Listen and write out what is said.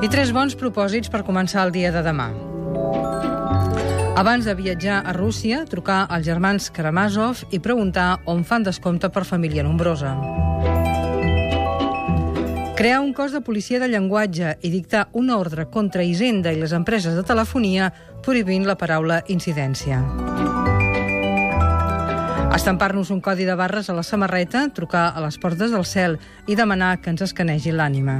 I tres bons propòsits per començar el dia de demà. Abans de viatjar a Rússia, trucar als germans Karamazov i preguntar on fan descompte per família nombrosa. Crear un cos de policia de llenguatge i dictar una ordre contra Hisenda i les empreses de telefonia prohibint la paraula incidència. Estampar-nos un codi de barres a la samarreta, trucar a les portes del cel i demanar que ens escanegi l'ànima.